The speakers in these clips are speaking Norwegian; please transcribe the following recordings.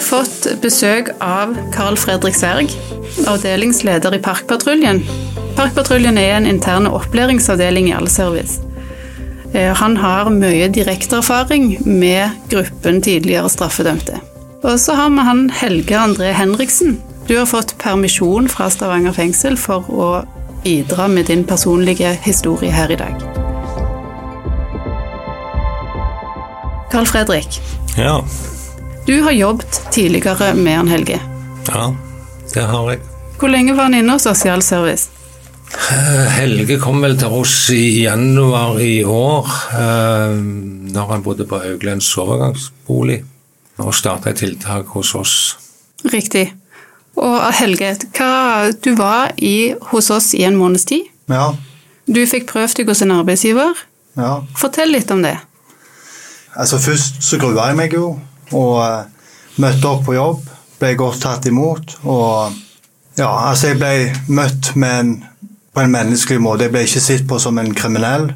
har fått besøk av Carl Fredrik Sverg, avdelingsleder i Parkpatruljen. Parkpatruljen er en intern opplæringsavdeling i Allservice. Eh, han har mye direkteerfaring med gruppen tidligere straffedømte. Og så har vi han Helge André Henriksen. Du har fått permisjon fra Stavanger fengsel for å bidra med din personlige historie her i dag. Carl Fredrik. Ja. Du har jobbet tidligere med han Helge. Ja, det har jeg. Hvor lenge var han inne hos Sosial Service? Helge kom vel til oss i januar i år, eh, når han bodde på Hauglands overgangsbolig, og starta et tiltak hos oss. Riktig. Og Helge, hva, du var i, hos oss i en måneds tid. Ja. Du fikk prøvd deg hos en arbeidsgiver. ja. Fortell litt om det. Altså Først så grua jeg meg jo, og eh, møtte opp på jobb. Ble godt tatt imot. Og ja, altså jeg ble møtt med en, på en menneskelig måte. Jeg ble ikke sett på som en kriminell,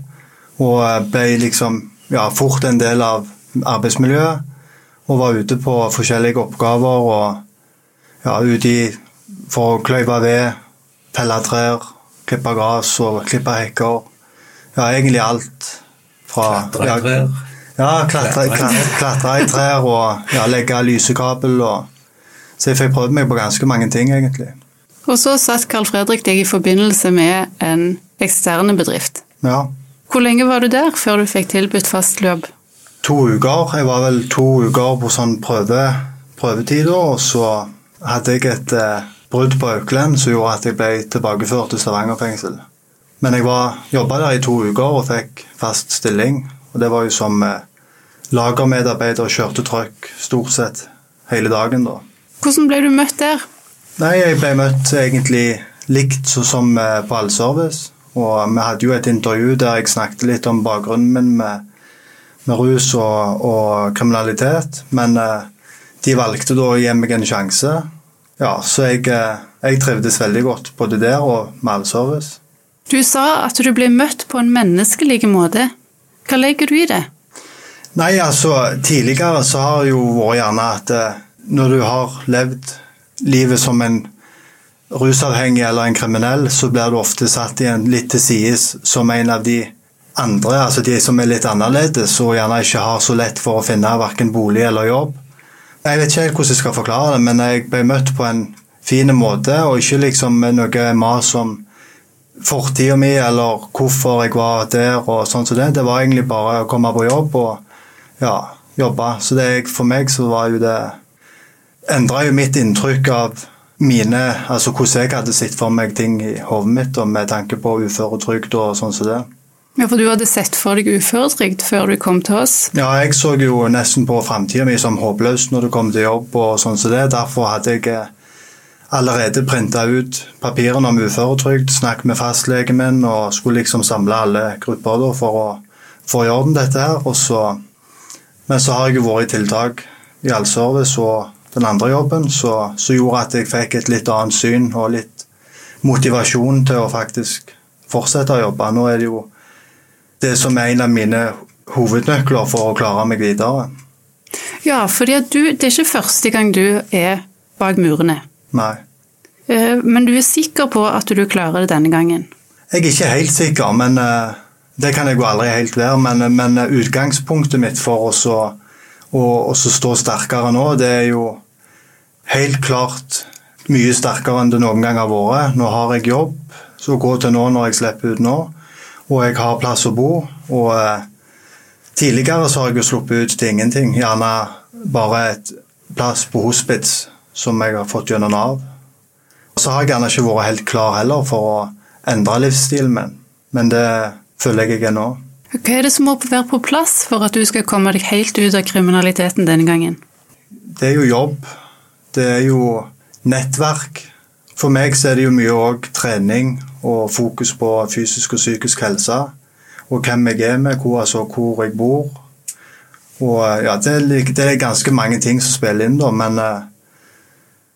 og eh, ble liksom ja, fort en del av arbeidsmiljøet. Og var ute på forskjellige oppgaver og ja, ute i, for å kløyve ved, felle trær, klippe gress og klippe hekker. Ja, egentlig alt. Fra, Klatre i trær. Ja, klatre, klatre, klatre i trær og ja, legge lysekabel. Og, så jeg fikk prøvd meg på ganske mange ting, egentlig. Og så satt Carl Fredrik deg i forbindelse med en eksterne bedrift. Ja. Hvor lenge var du der før du fikk tilbudt fast jobb? To uker. Jeg var vel to uker på sånn prøve, prøvetider, og så hadde jeg et eh, brudd på Auklend som gjorde at jeg ble tilbakeført til Stavanger fengsel. Men jeg jobba der i to uker og fikk fast stilling. Og det var jo som eh, lagermedarbeider og kjørte trøkk stort sett hele dagen, da. Hvordan ble du møtt der? Nei, jeg ble møtt egentlig likt sånn som på på allservice. Og vi hadde jo et intervju der jeg snakket litt om bakgrunnen min med, med rus og, og kriminalitet. Men eh, de valgte da å gi meg en sjanse. Ja, så jeg, eh, jeg trivdes veldig godt både der og med allservice. Du sa at du ble møtt på en menneskelig måte. Hva legger du i det? Nei, altså, tidligere så har det jo vært gjerne at eh, når du har levd livet som en rusavhengig eller en kriminell, så blir du ofte satt igjen litt til sides som en av de andre, altså de som er litt annerledes og gjerne ikke har så lett for å finne verken bolig eller jobb. Jeg vet ikke helt hvordan jeg skal forklare det, men jeg ble møtt på en fin måte, og ikke liksom noe mas om fortida mi eller hvorfor jeg var der og sånn som det. Det var egentlig bare å komme på jobb og ja, jobbe. Så det, for meg så var jo det Endra jo mitt inntrykk av mine Altså hvordan jeg hadde sett for meg ting i hodet mitt, og med tanke på uføretrygd og sånn som det. Ja, For du hadde sett for deg uføretrygd før du kom til oss. Ja, jeg så jo nesten på framtida mi som håpløs når det kom til jobb og sånn som det. Derfor hadde jeg eh, allerede printa ut papirene om uføretrygd, snakket med fastlegen min og skulle liksom samle alle grupper for å få i orden dette her. Så, men så har jeg jo vært i tiltak i allservice og den andre jobben, så, gjorde at jeg fikk et litt annet syn og litt motivasjon til å faktisk fortsette å jobbe. Nå er det jo det som er en av mine hovednøkler for å klare meg videre. Ja, du, det er ikke første gang du er bak murene. Nei. Eh, Men du er sikker på at du klarer det denne gangen? Jeg er ikke helt sikker, men eh, det kan jeg jo aldri helt være. Men, men utgangspunktet mitt for oss å, å, å stå sterkere nå, det er jo helt klart mye sterkere enn det noen gang har vært. Nå har jeg jobb så gå til nå når jeg slipper ut nå, og jeg har plass å bo. og eh, Tidligere så har jeg jo sluppet ut til ingenting. Gjerne bare et plass på hospits som jeg har fått gjennom Nav. Så har jeg gjerne ikke vært helt klar heller for å endre livsstilen min, men det føler jeg jeg er nå. Hva er det som må være på plass for at du skal komme deg helt ut av kriminaliteten denne gangen? Det er jo jobb. Det er jo nettverk. For meg så er det jo mye òg trening og fokus på fysisk og psykisk helse. Og hvem jeg er med, hvor, altså, hvor jeg bor. Og ja, det er, det er, ganske mange ting som spiller inn, da, men uh,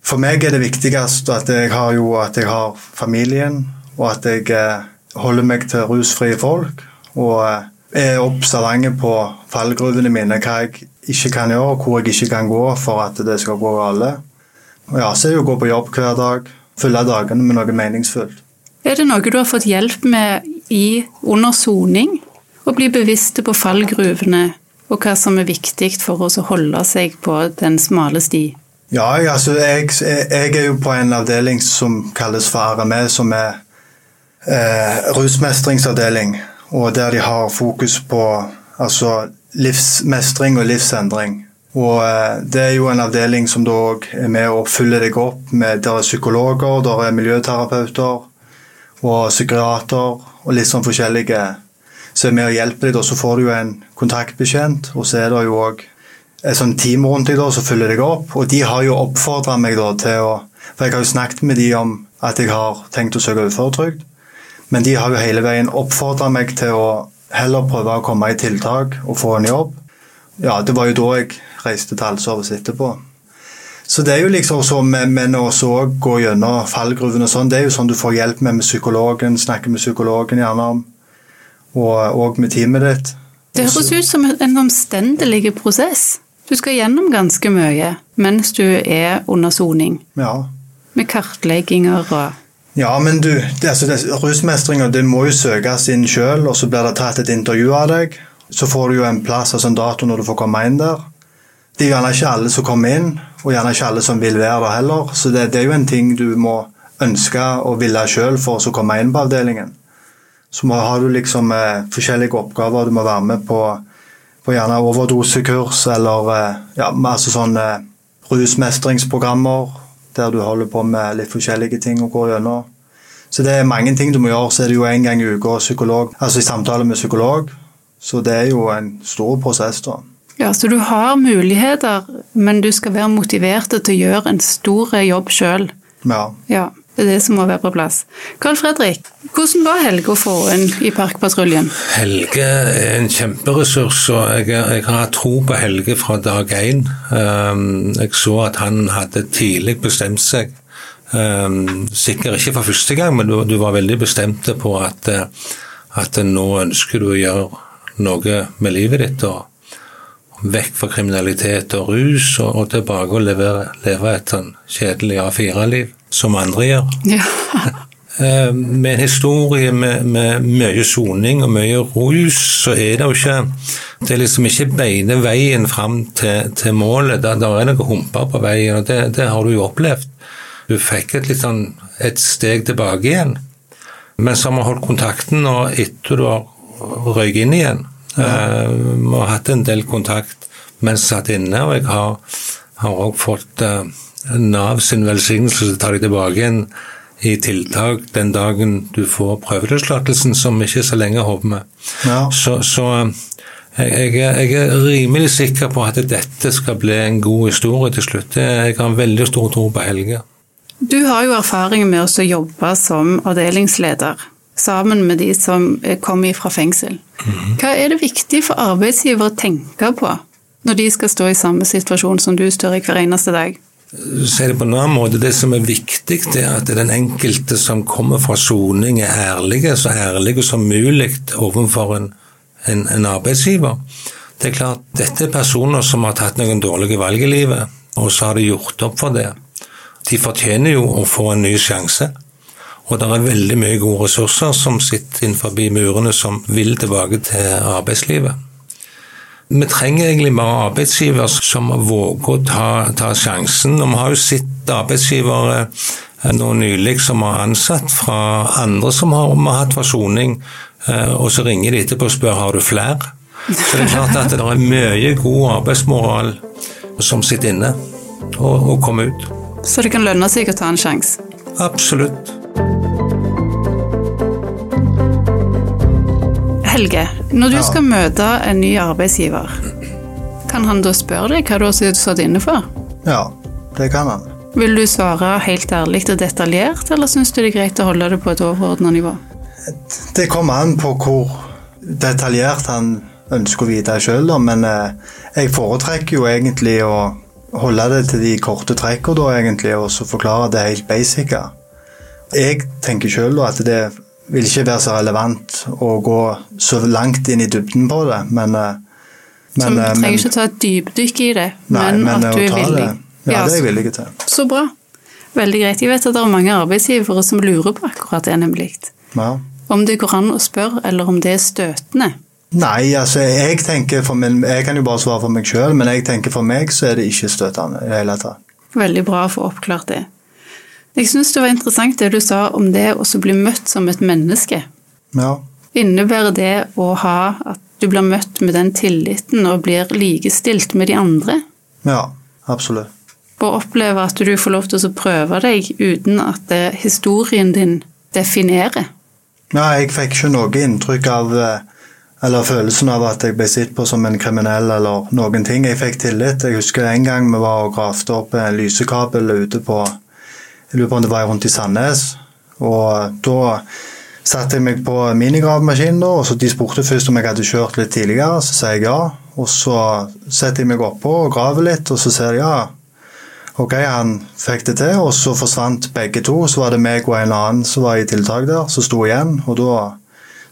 for meg er det viktigst at jeg har, jo, at jeg har familien, og at jeg uh, holder meg til rusfrie folk. Og uh, er observant på fallgruvene mine, hva jeg ikke kan gjøre, og hvor jeg ikke kan gå for at det skal gå galt. Og ja, så er det å gå på jobb hver dag, fylle dagene med noe meningsfullt. Er det noe du har fått hjelp med i under soning? Å bli bevisst på fallgruvene og hva som er viktig for oss å holde seg på den smale sti? Ja, altså, jeg, jeg er jo på en avdeling som kalles for RME, som er eh, rusmestringsavdeling. Og der de har fokus på altså, livsmestring og livsendring. Og eh, Det er jo en avdeling som da er med og følger deg opp. med Der er psykologer, der er miljøterapeuter og psykiater og litt sånn forskjellige som er med og hjelper deg. Og så får du jo en kontaktbetjent, og så er det jo òg sånn team rundt deg da, som følger deg opp. Og de har jo oppfordra meg da til å For jeg har jo snakket med de om at jeg har tenkt å søke uføretrygd. Men de har jo hele veien oppfordra meg til å heller prøve å komme i tiltak og få en jobb. Ja, det var jo da jeg reiste til Alsovs etterpå. Så det er jo liksom sånn med, med å gå gjennom fallgruven og sånn, det er jo sånn du får hjelp med med psykologen, snakke med psykologen gjerne om, og, og med teamet ditt. Det høres ut som en omstendelig prosess. Du skal gjennom ganske mye mens du er under soning. Ja. Med kartlegginger og Ja, men du, det, altså, rusmestringa må jo søkes inn sjøl, og så blir det tatt et intervju av deg. Så får du jo en plass, altså en dato når du får komme inn der. Det er gjerne ikke alle som kommer inn, og gjerne ikke alle som vil være der heller. Så det, det er jo en ting du må ønske og ville sjøl for å komme inn på avdelingen. Så må, har du liksom eh, forskjellige oppgaver. Du må være med på, på gjerne overdosekurs eller eh, ja, masse sånne rusmestringsprogrammer der du holder på med litt forskjellige ting og går gjennom. Så det er mange ting du må gjøre. Så er det jo en gang i uka psykolog, altså i samtale med psykolog. Så det er jo en stor prosess, da. Ja, Så du har muligheter, men du skal være motivert til å gjøre en stor jobb sjøl. Ja. ja. Det er det som må være på plass. Carl Fredrik, hvordan var Helge å få inn i Parkpatruljen? Helge er en kjemperessurs, og jeg, jeg har tro på Helge fra dag én. Um, jeg så at han hadde tidlig bestemt seg. Um, sikkert ikke for første gang, men du, var veldig bestemt på at, at nå ønsker du å gjøre noe med livet ditt. og vekk fra kriminalitet og rus, og tilbake og leve, leve et sånn kjedelig A4-liv, som andre gjør. Ja. Eh, med en historie med, med mye soning og mye rus, så er det jo ikke Det er liksom ikke beine veien fram til, til målet. Der, der er noen humper på veien, og det, det, har du jo opplevd. Du fikk et, litt sånn, et steg tilbake igjen. Men så har vi holdt kontakten, og etter du har røyket inn igjen, ja. Vi har hatt en del kontakt mens jeg satt inne, og jeg har òg fått uh, Nav sin velsignelse så tar ta deg tilbake igjen i tiltak den dagen du får prøveløslatelsen, som ikke så lenge håper vi. Ja. Så, så jeg, jeg, jeg, er rimelig sikker på at dette skal bli en god historie til slutt. Jeg har en veldig stor tro på Helge. Du har jo erfaring med å jobbe som avdelingsleder sammen med de som kom fra fengsel. Hva er det viktig for arbeidsgiver å tenke på når de skal stå i samme situasjon som du står i hver eneste dag? Si det på en annen måte. Det som er viktig, det er at den enkelte som kommer fra soning, er ærlige, så ærlige som mulig overfor en, en, en, arbeidsgiver. Det er klart, Dette er personer som har tatt noen dårlige valg i livet, og så har de gjort opp for det. De fortjener jo å få en ny sjanse. Og det er veldig mye gode ressurser som sitter innenfor murene som vil tilbake til arbeidslivet. Vi trenger egentlig bare arbeidsgiver som våger å ta, ta sjansen. Og vi har jo sett arbeidsgivere eh, nå nylig som har ansatt fra andre som har, har hatt forsoning, eh, og så ringer de etterpå og spør har du flere. Så det er klart at det er mye god arbeidsmoral som sitter inne og, og kommer ut. Så det kan lønne seg å ta en sjanse? Absolutt. Helge, når du skal møte en ny arbeidsgiver, kan han da spørre deg hva du har stått inne for? Ja, det kan han. Vil du svare helt ærlig og detaljert, eller syns du det er greit å holde det på et overordnet nivå? Det kommer an på hvor detaljert han ønsker å vite sjøl, men eh, jeg foretrekker jo egentlig å holde det til de korte trekkene, og så forklare det helt basic. Jeg tenker sjøl at det er vil ikke være så relevant å gå så langt inn i dybden på det, men, eh, men Så vi eh, trenger men- ikke ta et dypdykk i det, Nei, men, men at du er villig. Det, ja, det er jeg villig til. Så bra. Veldig greit. Jeg vet at det er mange arbeidsgivere som lurer på akkurat det, nemlig. Ja. Om det går an å spørre, eller om det er støtende. Nei, altså jeg tenker for min, Jeg kan jo bare svare for meg sjøl, men jeg tenker for meg så er det ikke støtende i det hele tatt. Veldig bra å få oppklart det. Jeg syns det var interessant det du sa om det å bli møtt som et menneske. Ja. Innebærer det å ha at du blir møtt med den tilliten og blir likestilt med de andre? ja, absolutt. Og oppleve at du får lov til å prøve deg uten at det, historien din definerer? Ja, jeg fikk ikke noe inntrykk av eh, eller følelsen av at jeg ble sett på som en kriminell eller noen ting. Jeg fikk tillit. Jeg husker en gang vi var og gravde opp en lysekabel ute på Jeg lurer på om det var rundt i Sandnes. Og da satte jeg meg på minigravemaskinen, og så de spurte først om jeg hadde kjørt litt tidligere. Så sa jeg ja. Og så setter jeg meg oppå og graver litt, og så ser jeg ja. Ok, han fikk det til, og så forsvant begge to. Så var det meg og en annen som var i tiltak der, som sto igjen. Og da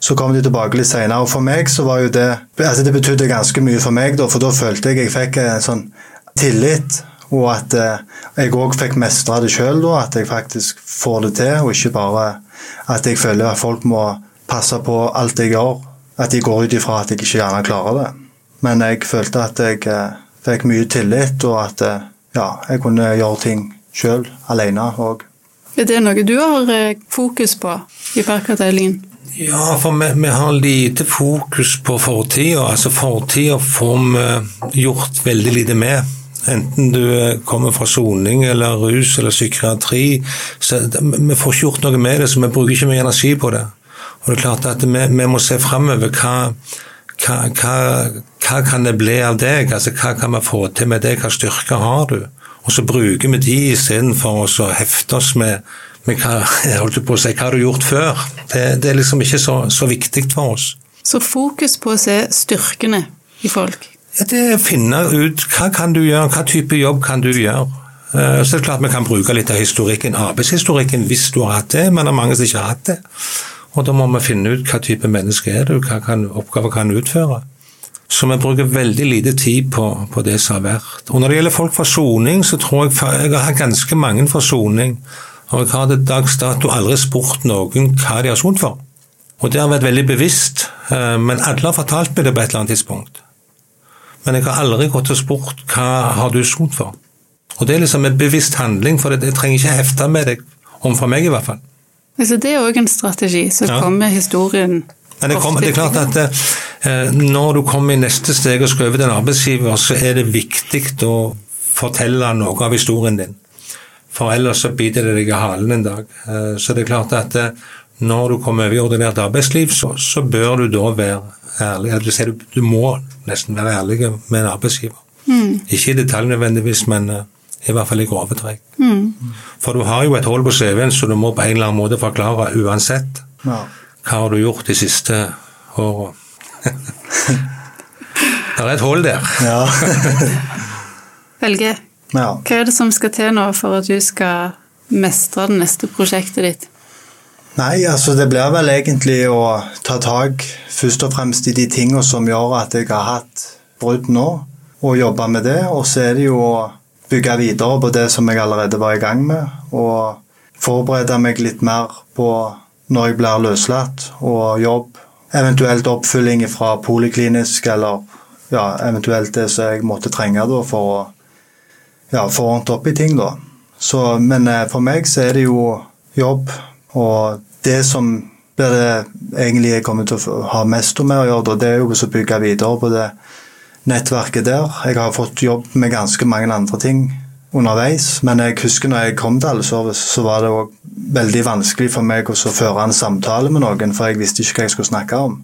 så kom de tilbake litt senere. Og for meg så var jo det altså Det betydde ganske mye for meg, da, for da følte jeg jeg fikk en sånn tillit. Og at eh, jeg òg fikk mestra det sjøl, at jeg faktisk får det til. Og ikke bare at jeg føler at folk må passe på alt jeg gjør. At de går ut ifra at jeg ikke gjerne klarer det. Men jeg følte at jeg eh, fikk mye tillit, og at eh, ja, jeg kunne gjøre ting sjøl, alene òg. Er det noe du har fokus på i parkavdelingen? Ja, for vi, vi har lite fokus på fortida. Altså, fortida får vi gjort veldig lite med. Enten du eh, kommer fra soning eller rus eller psykiatri. Så vi får ikke gjort noe med det, så vi bruker ikke mye energi på det. Og det er klart at vi, må se framover. Hva, hva, hva, hva kan det bli av deg? Altså, hva kan vi få til med deg? Hva styrker har du? Og så bruker vi de istedenfor å hefte oss med, med hva, holdt på å si, hva har du gjort før. Det, det er liksom ikke så, så viktig for oss. Så fokus på å se styrkene i folk. Det er å finne ut hva kan du gjøre, hva type jobb kan du gjøre. Så det er klart Vi kan bruke litt av historikken, arbeidshistorikken hvis du har hatt det, men det er mange som ikke har hatt det. Og Da må vi finne ut hva type menneske er du, hva kan, oppgaver kan utføre. Så vi bruker veldig lite tid på, på det som har vært. Og Når det gjelder folk fra soning, så tror jeg jeg har ganske mange fra soning. Og jeg har til dags dato aldri spurt noen hva de har sonet for. Og det har vært veldig bevisst, eh, men alle har fortalt meg det på et eller annet tidspunkt. Men jeg har aldri gått og spurt hva har du sot for. Og det er liksom en bevisst handling, for jeg trenger ikke hefte med deg, om for meg i hvert fall. Altså, det er òg en strategi. Så Ja. kommer historien Men det, kommer, det er klart at eh, når du kommer i neste steg og skal over til en arbeidsgiver, så er det viktig å fortelle noe av historien din. For ellers så biter det deg i halen en dag. Eh, så det er klart at eh, når du kommer over i ordinært arbeidsliv, så, så bør du da være ærlig. Eller Du, sier du, må nesten være ærlig med en arbeidsgiver. Ikke i detalj nødvendigvis, men eh, i hvert fall i grove trekk. For du har jo et hull på CV-en, så du må på en eller annen måte forklare uansett. Ja. Hva har du gjort de siste åra? det er et hull der. Ja. Helge, ja. hva er det som skal til nå for at du skal mestre det neste prosjektet ditt? Nei, altså det blir vel egentlig å ta tak først og fremst i de tingene som gjør at jeg har hatt brudd nå, og jobbe med det. Og så er det jo å bygge videre på det som jeg allerede var i gang med, og forberede meg litt mer på når jeg blir løslatt, og jobb. Eventuelt oppfylling fra poliklinisk, eller ja, eventuelt det som jeg måtte trenge da, for å ja, få ordnet opp i ting, da. Så, men eh, for meg så er det jo jobb, og det som blir egentlig jeg kommer til å ha mest med å gjøre, det er jo å bygge videre på det nettverket der. Jeg har fått jobb med ganske mange andre ting underveis, men jeg husker når jeg kom til Allservice, så var det òg veldig vanskelig for meg å føre en samtale med noen, for jeg visste ikke hva jeg skulle snakke om.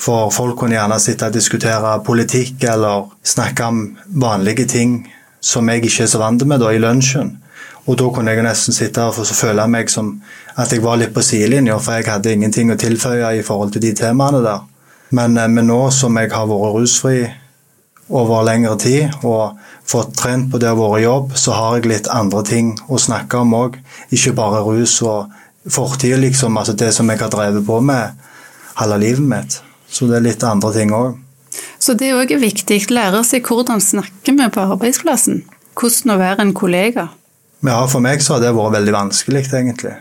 For folk kunne gjerne sitte og diskutere politikk eller snakke om vanlige ting som jeg ikke er så vant med da, i lunsjen. Og da kunne jeg nesten sitte her og føle meg som at jeg var litt på sidelinja, for jeg hadde ingenting å tilføye i forhold til de temaene der. Men, eh, men nå som jeg har vært rusfri over lengre tid og fått trent på det å være i jobb, så har jeg litt andre ting å snakke om òg. Ikke bare rus og fortid, liksom. Altså det som jeg har drevet på med halve livet mitt. Så det er litt andre ting òg. Så det òg er viktig. Lære seg hvordan snakke vi på arbeidsplassen. Hvordan å være en kollega. Ja, for meg så har det vært veldig vanskelig, egentlig.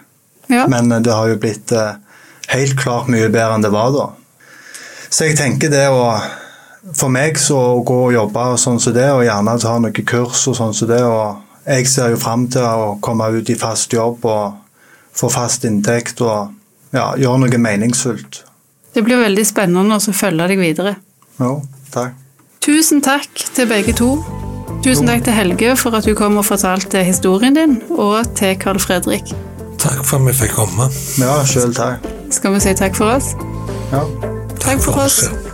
Ja. Men det har jo blitt eh, helt klart mye bedre enn det var da. Så jeg tenker det å For meg så å gå og jobbe og sånn som det, og gjerne ta noen kurs og sånn som det, og jeg ser jo fram til å komme ut i fast jobb og få fast inntekt og ja, gjøre noe meningsfullt. Det blir veldig spennende å følge deg videre. Jo, takk. Tusen takk til begge to. Tusen takk til Helge for at du kom og fortalte historien din, og til Carl Fredrik. Takk for at vi fikk komme. Ja, sjøl takk. Skal vi si takk for oss? Ja. Takk for oss. ja.